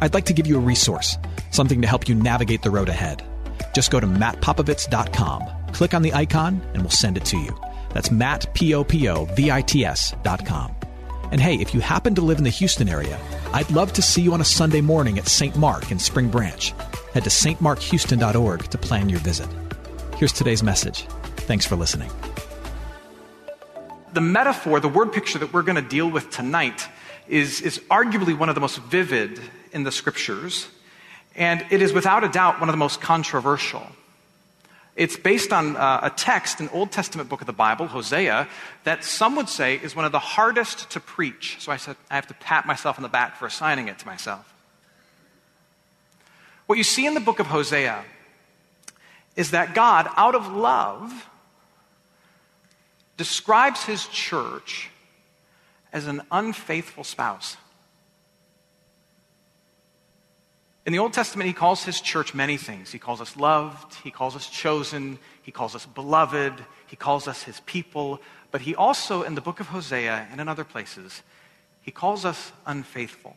I'd like to give you a resource, something to help you navigate the road ahead. Just go to mattpopovits.com, click on the icon, and we'll send it to you. That's Matt, P-O-P-O-V-I-T-S dot com. And hey, if you happen to live in the Houston area, I'd love to see you on a Sunday morning at St. Mark in Spring Branch. Head to stmarkhouston.org to plan your visit. Here's today's message. Thanks for listening. The metaphor, the word picture that we're going to deal with tonight is, is arguably one of the most vivid in the scriptures, and it is without a doubt one of the most controversial. It's based on uh, a text, an Old Testament book of the Bible, Hosea, that some would say is one of the hardest to preach. So I said, I have to pat myself on the back for assigning it to myself. What you see in the book of Hosea is that God, out of love, describes his church as an unfaithful spouse. In the Old Testament, he calls his church many things. He calls us loved, he calls us chosen, he calls us beloved, he calls us his people. But he also, in the book of Hosea and in other places, he calls us unfaithful.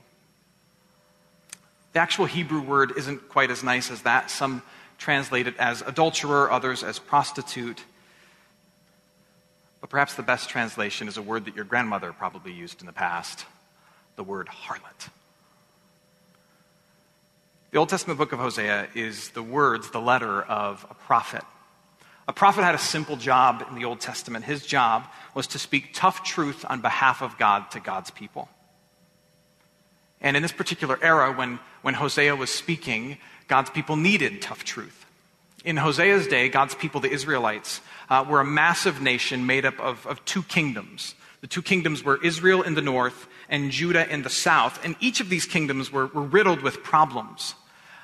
The actual Hebrew word isn't quite as nice as that. Some translate it as adulterer, others as prostitute. But perhaps the best translation is a word that your grandmother probably used in the past the word harlot. The Old Testament book of Hosea is the words, the letter of a prophet. A prophet had a simple job in the Old Testament. His job was to speak tough truth on behalf of God to God's people. And in this particular era, when, when Hosea was speaking, God's people needed tough truth. In Hosea's day, God's people, the Israelites, uh, were a massive nation made up of, of two kingdoms. The two kingdoms were Israel in the north and Judah in the south. And each of these kingdoms were, were riddled with problems.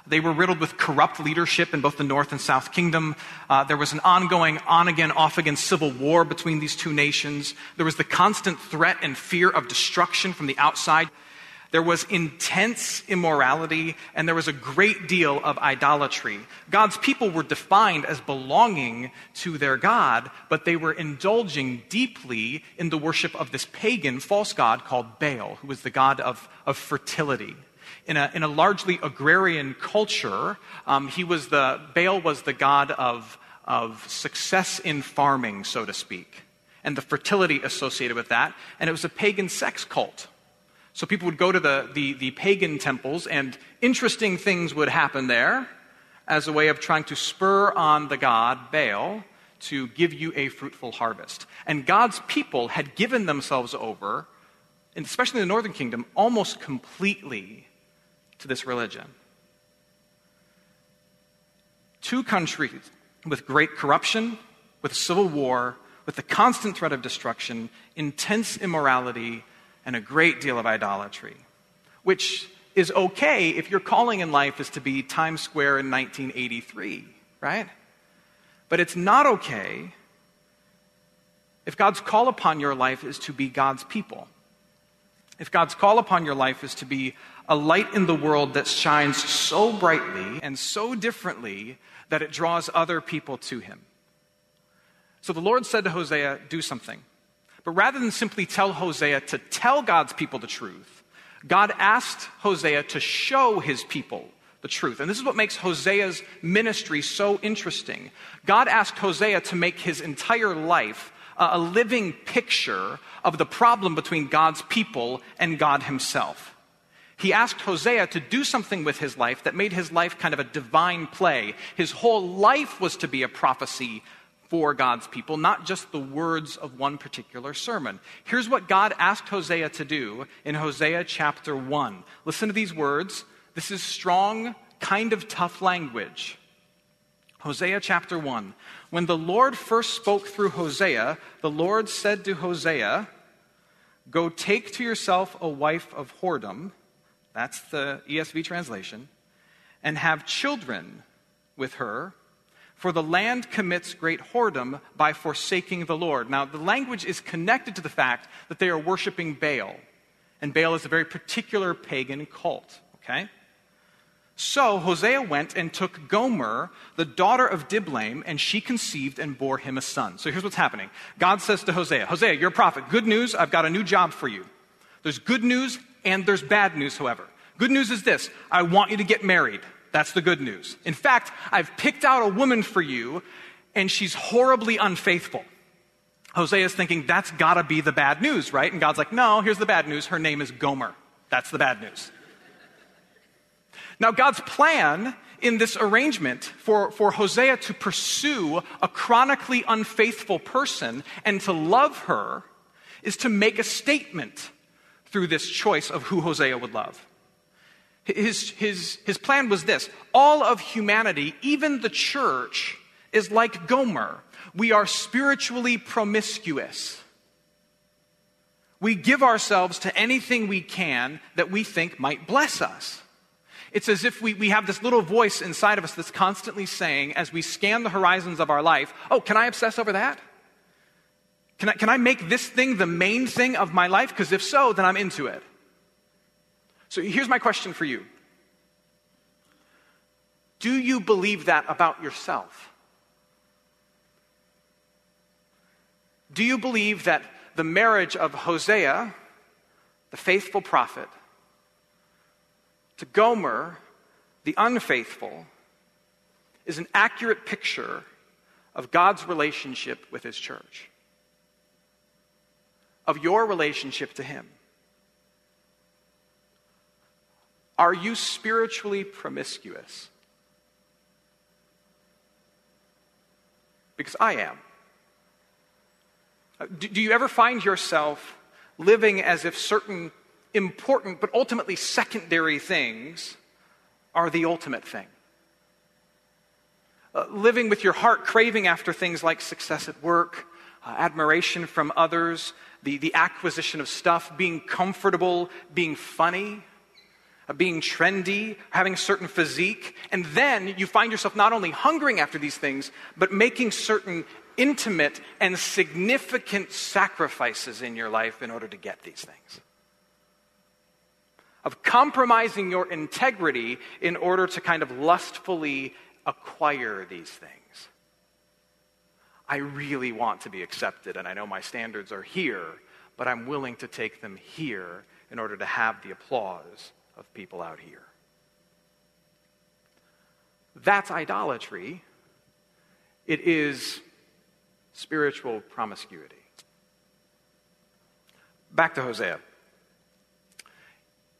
They were riddled with corrupt leadership in both the North and South Kingdom. Uh, there was an ongoing on again, off again civil war between these two nations. There was the constant threat and fear of destruction from the outside. There was intense immorality, and there was a great deal of idolatry. God's people were defined as belonging to their God, but they were indulging deeply in the worship of this pagan false god called Baal, who was the god of, of fertility in a, in a largely agrarian culture, um, he was the, Baal was the god of, of success in farming, so to speak, and the fertility associated with that. And it was a pagan sex cult. So people would go to the, the, the pagan temples, and interesting things would happen there as a way of trying to spur on the god, Baal, to give you a fruitful harvest. And God's people had given themselves over, especially in the northern kingdom, almost completely to this religion. Two countries with great corruption, with civil war, with the constant threat of destruction, intense immorality, and a great deal of idolatry, which is okay if your calling in life is to be Times Square in 1983, right? But it's not okay if God's call upon your life is to be God's people. If God's call upon your life is to be a light in the world that shines so brightly and so differently that it draws other people to him. So the Lord said to Hosea, Do something. But rather than simply tell Hosea to tell God's people the truth, God asked Hosea to show his people the truth. And this is what makes Hosea's ministry so interesting. God asked Hosea to make his entire life a living picture of the problem between God's people and God himself he asked Hosea to do something with his life that made his life kind of a divine play. His whole life was to be a prophecy for God's people, not just the words of one particular sermon. Here's what God asked Hosea to do in Hosea chapter 1. Listen to these words. This is strong, kind of tough language. Hosea chapter 1. When the Lord first spoke through Hosea, the Lord said to Hosea, Go take to yourself a wife of whoredom, that's the ESV translation, and have children with her for the land commits great whoredom by forsaking the Lord. Now, the language is connected to the fact that they are worshiping Baal. And Baal is a very particular pagan cult, okay? So Hosea went and took Gomer, the daughter of Diblaim, and she conceived and bore him a son. So here's what's happening God says to Hosea, Hosea, you're a prophet. Good news, I've got a new job for you. There's good news and there's bad news, however. Good news is this I want you to get married. That's the good news. In fact, I've picked out a woman for you, and she's horribly unfaithful. Hosea is thinking, that's gotta be the bad news, right? And God's like, no, here's the bad news. Her name is Gomer. That's the bad news. Now, God's plan in this arrangement for, for Hosea to pursue a chronically unfaithful person and to love her is to make a statement through this choice of who Hosea would love. His, his, his plan was this all of humanity, even the church, is like Gomer. We are spiritually promiscuous. We give ourselves to anything we can that we think might bless us. It's as if we, we have this little voice inside of us that's constantly saying, as we scan the horizons of our life, oh, can I obsess over that? Can I, can I make this thing the main thing of my life? Because if so, then I'm into it. So here's my question for you Do you believe that about yourself? Do you believe that the marriage of Hosea, the faithful prophet, to Gomer, the unfaithful, is an accurate picture of God's relationship with his church? Of your relationship to him? Are you spiritually promiscuous? Because I am. Uh, do, you ever find yourself living as if certain important but ultimately secondary things are the ultimate thing? Uh, living with your heart craving after things like success at work, uh, admiration from others, the, the acquisition of stuff, being comfortable, being funny being trendy, having a certain physique, and then you find yourself not only hungering after these things, but making certain intimate and significant sacrifices in your life in order to get these things. Of compromising your integrity in order to kind of lustfully acquire these things. I really want to be accepted, and I know my standards are here, but I'm willing to take them here in order to have the applause of people out here. That's idolatry. It is spiritual promiscuity. Back to Hosea.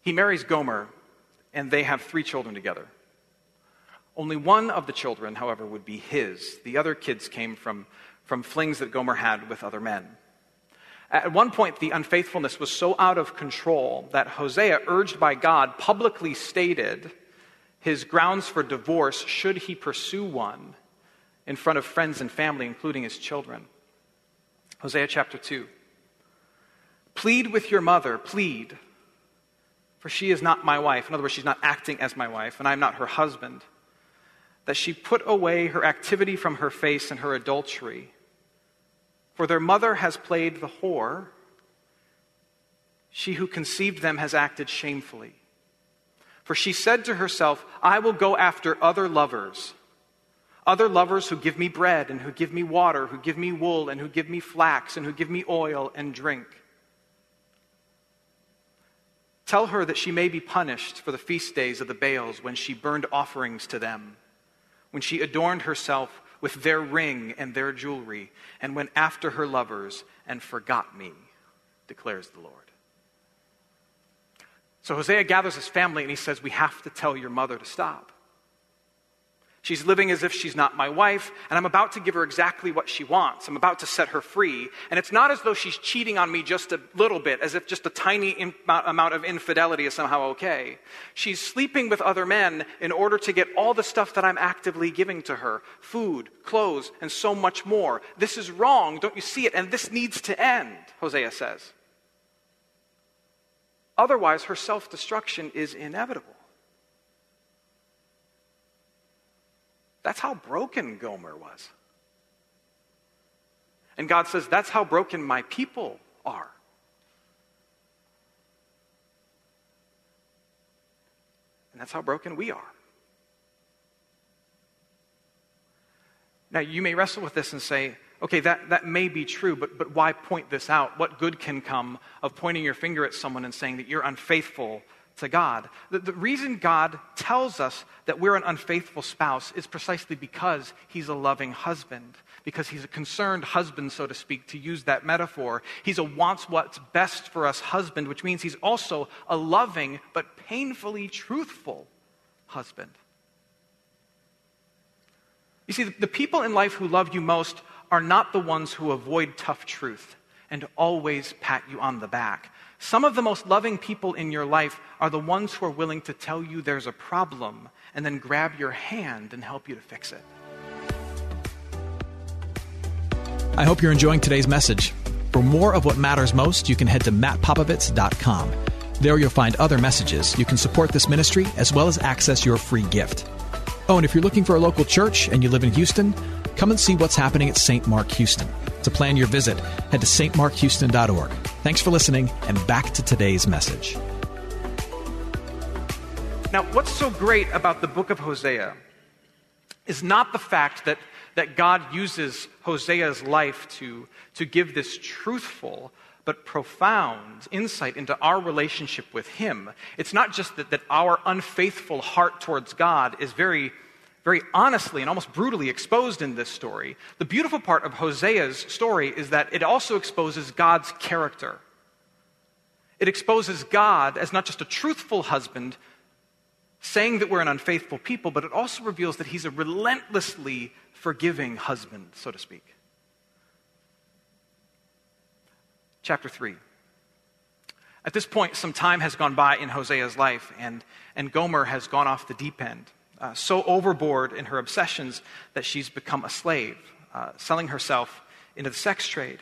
He marries Gomer, and they have three children together. Only one of the children, however, would be his. The other kids came from, from flings that Gomer had with other men. At one point, the unfaithfulness was so out of control that Hosea, urged by God, publicly stated his grounds for divorce should he pursue one in front of friends and family, including his children. Hosea chapter 2. Plead with your mother, plead, for she is not my wife. In other words, she's not acting as my wife, and I'm not her husband. That she put away her activity from her face and her adultery for their mother has played the whore. She who conceived them has acted shamefully. For she said to herself, I will go after other lovers, other lovers who give me bread and who give me water, who give me wool and who give me flax and who give me oil and drink. Tell her that she may be punished for the feast days of the Baals when she burned offerings to them, when she adorned herself with their ring and their jewelry, and went after her lovers and forgot me, declares the Lord. So Hosea gathers his family and he says, We have to tell your mother to stop. She's living as if she's not my wife, and I'm about to give her exactly what she wants. I'm about to set her free. And it's not as though she's cheating on me just a little bit, as if just a tiny in- amount of infidelity is somehow okay. She's sleeping with other men in order to get all the stuff that I'm actively giving to her food, clothes, and so much more. This is wrong. Don't you see it? And this needs to end, Hosea says. Otherwise, her self destruction is inevitable. That's how broken Gomer was. And God says, That's how broken my people are. And that's how broken we are. Now, you may wrestle with this and say, okay, that, that may be true, but, but why point this out? What good can come of pointing your finger at someone and saying that you're unfaithful to God. The, the, reason God tells us that we're an unfaithful spouse is precisely because He's a loving husband, because He's a concerned husband, so to speak, to use that metaphor. He's a wants what's best for us husband, which means He's also a loving but painfully truthful husband. You see, the, the people in life who love you most are not the ones who avoid tough truth and always pat you on the back. Some of the most loving people in your life are the ones who are willing to tell you there's a problem and then grab your hand and help you to fix it. I hope you're enjoying today's message. For more of what matters most, you can head to mattpopovits.com. There you'll find other messages. You can support this ministry as well as access your free gift. Oh, and if you're looking for a local church and you live in Houston, come and see what's happening at St. Mark Houston. To plan your visit, head to stmarkhouston.org. Thanks for listening, and back to today's message. Now, what's so great about the book of Hosea is not the fact that, that God uses Hosea's life to, to give this truthful but profound insight into our relationship with Him. It's not just that, that our unfaithful heart towards God is very, very honestly and almost brutally exposed in this story. The beautiful part of Hosea's story is that it also exposes God's character. It exposes God as not just a truthful husband, saying that we're an unfaithful people, but it also reveals that He's a relentlessly forgiving husband, so to speak. chapter 3. At this point, some time has gone by in Hosea's life, and, and Gomer has gone off the deep end, uh, so overboard in her obsessions that she's become a slave, uh, selling herself into the sex trade.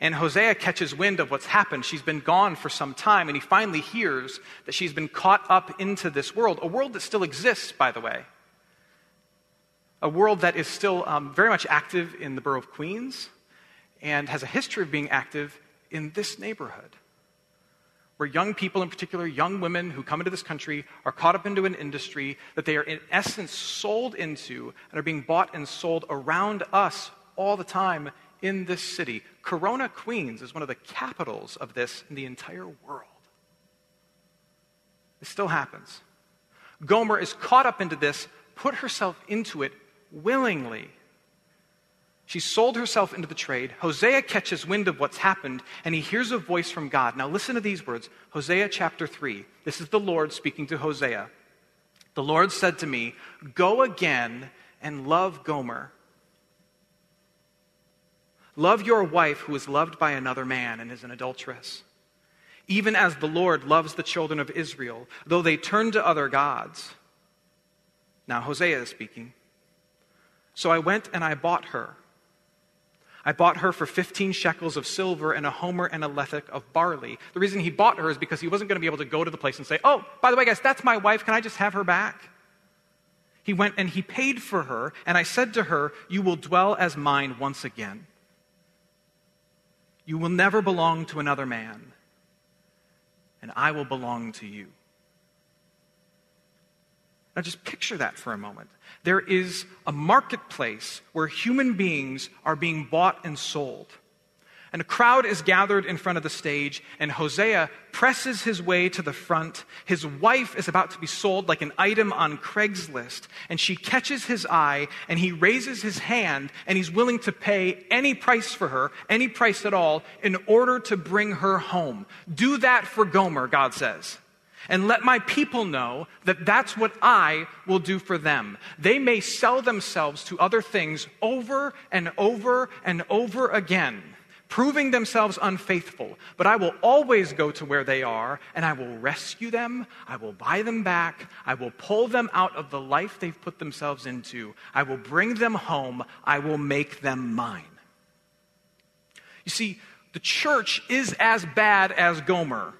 And Hosea catches wind of what's happened. She's been gone for some time, and he finally hears that she's been caught up into this world, a world that still exists, by the way. A world that is still um, very much active in the borough of Queens and has a history of being active in this neighborhood, where young people, in particular young women who come into this country, are caught up into an industry that they are, in essence, sold into and are being bought and sold around us all the time in this city. Corona, Queens is one of the capitals of this in the entire world. It still happens. Gomer is caught up into this, put herself into it willingly. She sold herself into the trade. Hosea catches wind of what's happened, and he hears a voice from God. Now, listen to these words Hosea chapter 3. This is the Lord speaking to Hosea. The Lord said to me, Go again and love Gomer. Love your wife who is loved by another man and is an adulteress. Even as the Lord loves the children of Israel, though they turn to other gods. Now, Hosea is speaking. So I went and I bought her I bought her for 15 shekels of silver and a homer and a lethech of barley. The reason he bought her is because he wasn't going to be able to go to the place and say, Oh, by the way, guys, that's my wife. Can I just have her back? He went and he paid for her, and I said to her, You will dwell as mine once again. You will never belong to another man, and I will belong to you. Now, just picture that for a moment. There is a marketplace where human beings are being bought and sold. And a crowd is gathered in front of the stage, and Hosea presses his way to the front. His wife is about to be sold like an item on Craigslist, and she catches his eye, and he raises his hand, and he's willing to pay any price for her, any price at all, in order to bring her home. Do that for Gomer, God says. And let my people know that that's what I will do for them. They may sell themselves to other things over and over and over again, proving themselves unfaithful, but I will always go to where they are and I will rescue them. I will buy them back. I will pull them out of the life they've put themselves into. I will bring them home. I will make them mine. You see, the church is as bad as Gomer.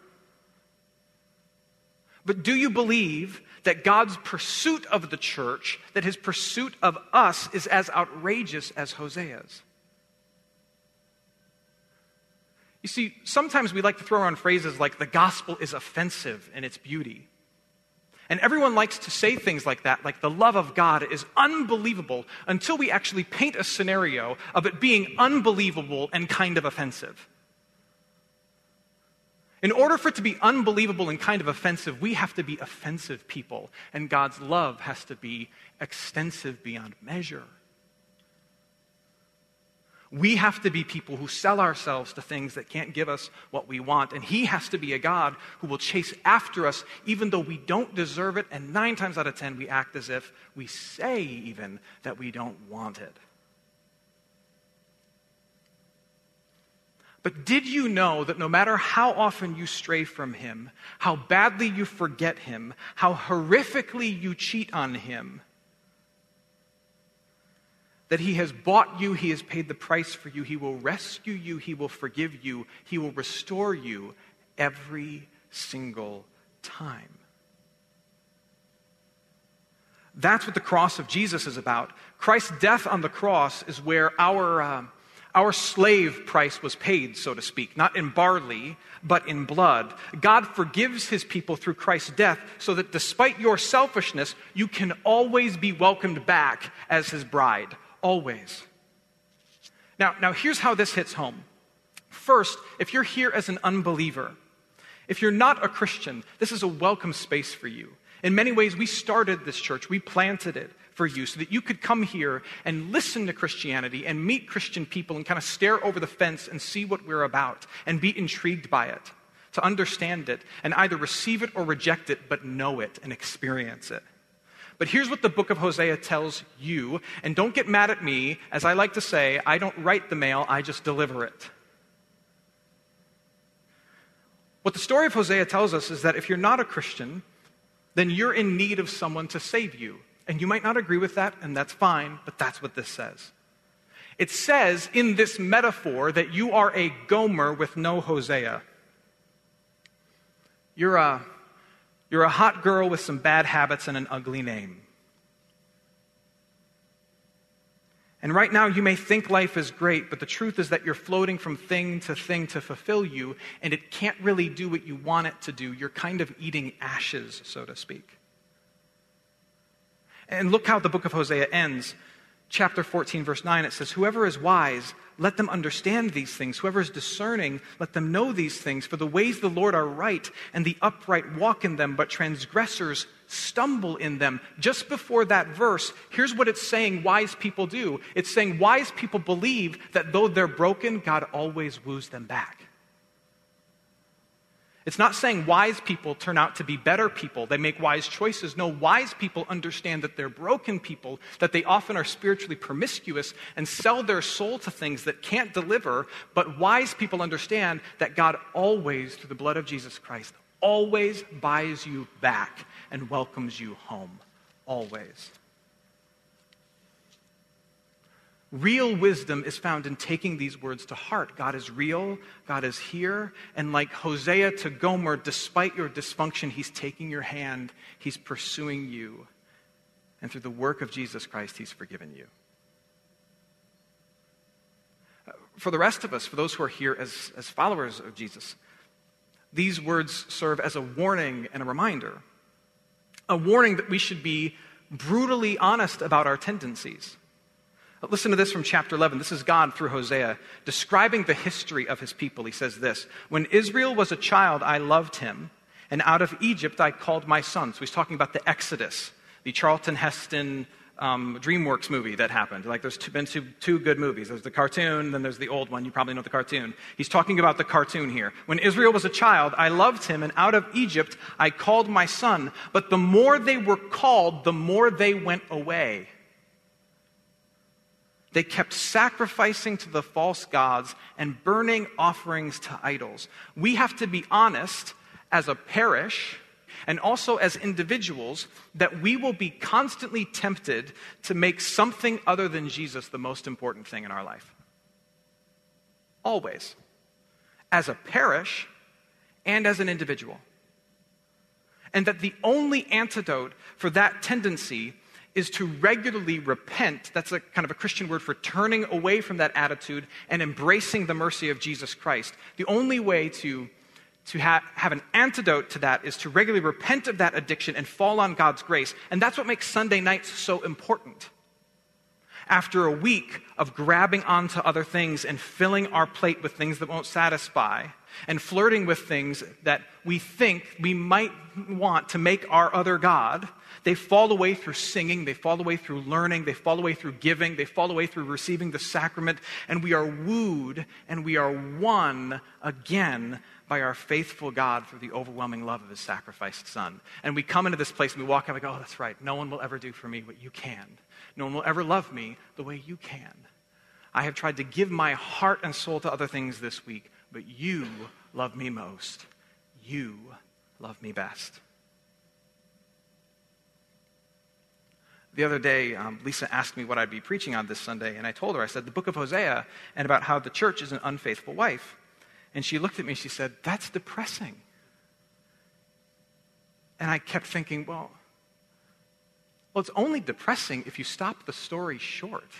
But do you believe that God's pursuit of the church, that his pursuit of us is as outrageous as Hosea's? You see, sometimes we like to throw around phrases like the gospel is offensive in its beauty. And everyone likes to say things like that, like the love of God is unbelievable, until we actually paint a scenario of it being unbelievable and kind of offensive. In order for it to be unbelievable and kind of offensive, we have to be offensive people, and God's love has to be extensive beyond measure. We have to be people who sell ourselves to things that can't give us what we want. And He has to be a God who will chase after us even though we don't deserve it. And nine times out of ten, we act as if we say even that we don't want it. But did you know that no matter how often you stray from Him, how badly you forget Him, how horrifically you cheat on Him, that He has bought you, He has paid the price for you, He will rescue you, He will forgive you, He will restore you every single time? That's what the cross of Jesus is about. Christ's death on the cross is where our. Uh, our slave price was paid, so to speak, not in barley, but in blood. God forgives his people through Christ's death so that despite your selfishness, you can always be welcomed back as his bride. Always. Now, now here's how this hits home. First, if you're here as an unbeliever, if you're not a Christian, this is a welcome space for you. In many ways, we started this church, we planted it for you so that you could come here and listen to Christianity and meet Christian people and kind of stare over the fence and see what we're about and be intrigued by it, to understand it and either receive it or reject it, but know it and experience it. But here's what the book of Hosea tells you, and don't get mad at me. As I like to say, I don't write the mail, I just deliver it. What the story of Hosea tells us is that if you're not a Christian, then you're in need of someone to save you. And you might not agree with that, and that's fine, but that's what this says. It says in this metaphor that you are a Gomer with no Hosea. You're a, you're a hot girl with some bad habits and an ugly name. And right now, you may think life is great, but the truth is that you're floating from thing to thing to fulfill you, and it can't really do what you want it to do. You're kind of eating ashes, so to speak. And look how the book of Hosea ends. Chapter 14, verse 9, it says, Whoever is wise, let them understand these things. Whoever is discerning, let them know these things. For the ways of the Lord are right, and the upright walk in them, but transgressors stumble in them. Just before that verse, here's what it's saying wise people do it's saying wise people believe that though they're broken, God always woos them back. It's not saying wise people turn out to be better people. They make wise choices. No, wise people understand that they're broken people, that they often are spiritually promiscuous and sell their soul to things that can't deliver. But wise people understand that God always, through the blood of Jesus Christ, always buys you back and welcomes you home. Always. Real wisdom is found in taking these words to heart. God is real, God is here, and like Hosea to Gomer, despite your dysfunction, He's taking your hand, He's pursuing you, and through the work of Jesus Christ, He's forgiven you. For the rest of us, for those who are here as, as followers of Jesus, these words serve as a warning and a reminder. A warning that we should be brutally honest about our tendencies Listen to this from chapter 11. This is God through Hosea describing the history of his people. He says this When Israel was a child, I loved him, and out of Egypt I called my son. So he's talking about the Exodus, the Charlton Heston um, DreamWorks movie that happened. Like, there's two, been two, two good movies. There's the cartoon, then there's the old one. You probably know the cartoon. He's talking about the cartoon here. When Israel was a child, I loved him, and out of Egypt I called my son. But the more they were called, the more they went away. They kept sacrificing to the false gods and burning offerings to idols. We have to be honest as a parish and also as individuals that we will be constantly tempted to make something other than Jesus the most important thing in our life. Always. As a parish and as an individual. And that the only antidote for that tendency is to regularly repent. That's a kind of a Christian word for turning away from that attitude and embracing the mercy of Jesus Christ. The only way to to ha- have an antidote to that is to regularly repent of that addiction and fall on God's grace. And that's what makes Sunday nights so important. After a week of grabbing onto other things and filling our plate with things that won't satisfy, and flirting with things that we think we might want to make our other God, they fall away through singing, they fall away through learning, they fall away through giving, they fall away through receiving the sacrament, and we are wooed and we are won again by our faithful God through the overwhelming love of his sacrificed son. And we come into this place and we walk out and we go, oh, that's right. No one will ever do for me what you can. No one will ever love me the way you can. I have tried to give my heart and soul to other things this week, but you love me most. You love me best. The other day, um, Lisa asked me what I'd be preaching on this Sunday, and I told her, I said, the book of Hosea, and about how the church is an unfaithful wife. And she looked at me, she said, That's depressing. And I kept thinking, well, well, it's only depressing if you stop the story short.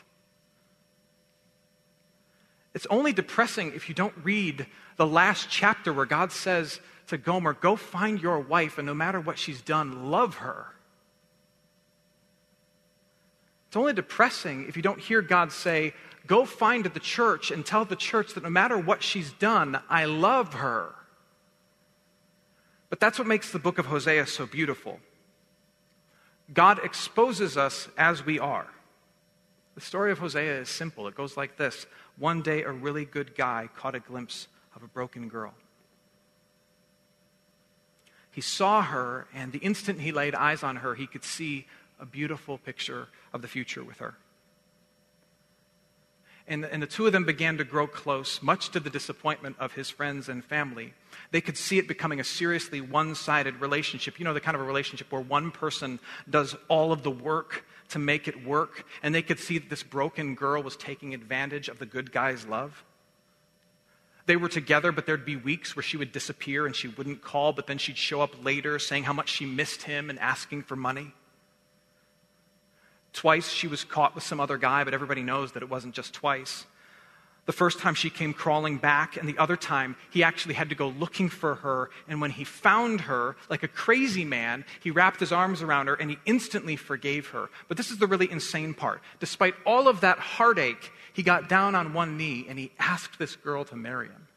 It's only depressing if you don't read the last chapter where God says to Gomer, Go find your wife, and no matter what she's done, love her. It's only depressing if you don't hear God say, Go find the church and tell the church that no matter what she's done, I love her. But that's what makes the book of Hosea so beautiful. God exposes us as we are. The story of Hosea is simple. It goes like this One day, a really good guy caught a glimpse of a broken girl. He saw her, and the instant he laid eyes on her, he could see a beautiful picture of the future with her and, and the two of them began to grow close, much to the disappointment of his friends and family. They could see it becoming a seriously one sided relationship. You know, the kind of a relationship where one person does all of the work to make it work, and they could see that this broken girl was taking advantage of the good guy's love. They were together, but there'd be weeks where she would disappear and she wouldn't call, but then she'd show up later saying how much she missed him and asking for money. Twice she was caught with some other guy, but everybody knows that it wasn't just twice. The first time she came crawling back, and the other time he actually had to go looking for her. And when he found her, like a crazy man, he wrapped his arms around her and he instantly forgave her. But this is the really insane part. Despite all of that heartache, he got down on one knee and he asked this girl to marry him.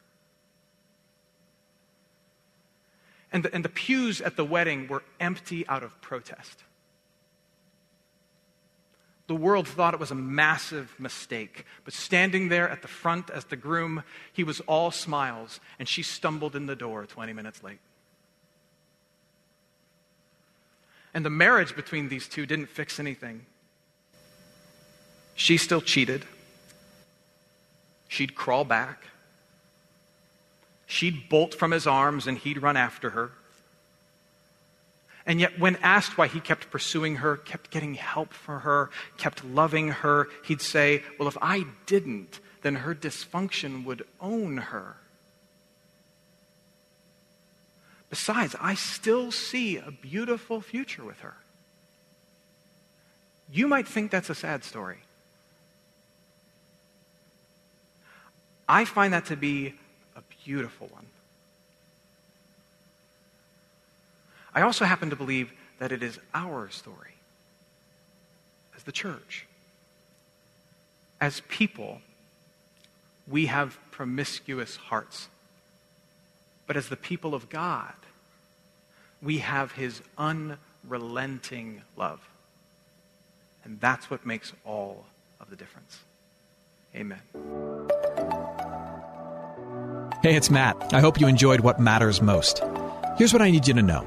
And the, and the pews at the wedding were empty out of protest. The world thought it was a massive mistake. But standing there at the front as the groom, he was all smiles, and she stumbled in the door 20 minutes late. And the marriage between these two didn't fix anything. She still cheated. She'd crawl back. She'd bolt from his arms and he'd run after her. And yet, when asked why he kept pursuing her, kept getting help for her, kept loving her, he'd say, Well, if I didn't, then her dysfunction would own her. Besides, I still see a beautiful future with her. You might think that's a sad story. I find that to be a beautiful one. I also happen to believe that it is our story as the church. As people, we have promiscuous hearts. But as the people of God, we have his unrelenting love. And that's what makes all of the difference. Amen. Hey, it's Matt. I hope you enjoyed what matters most. Here's what I need you to know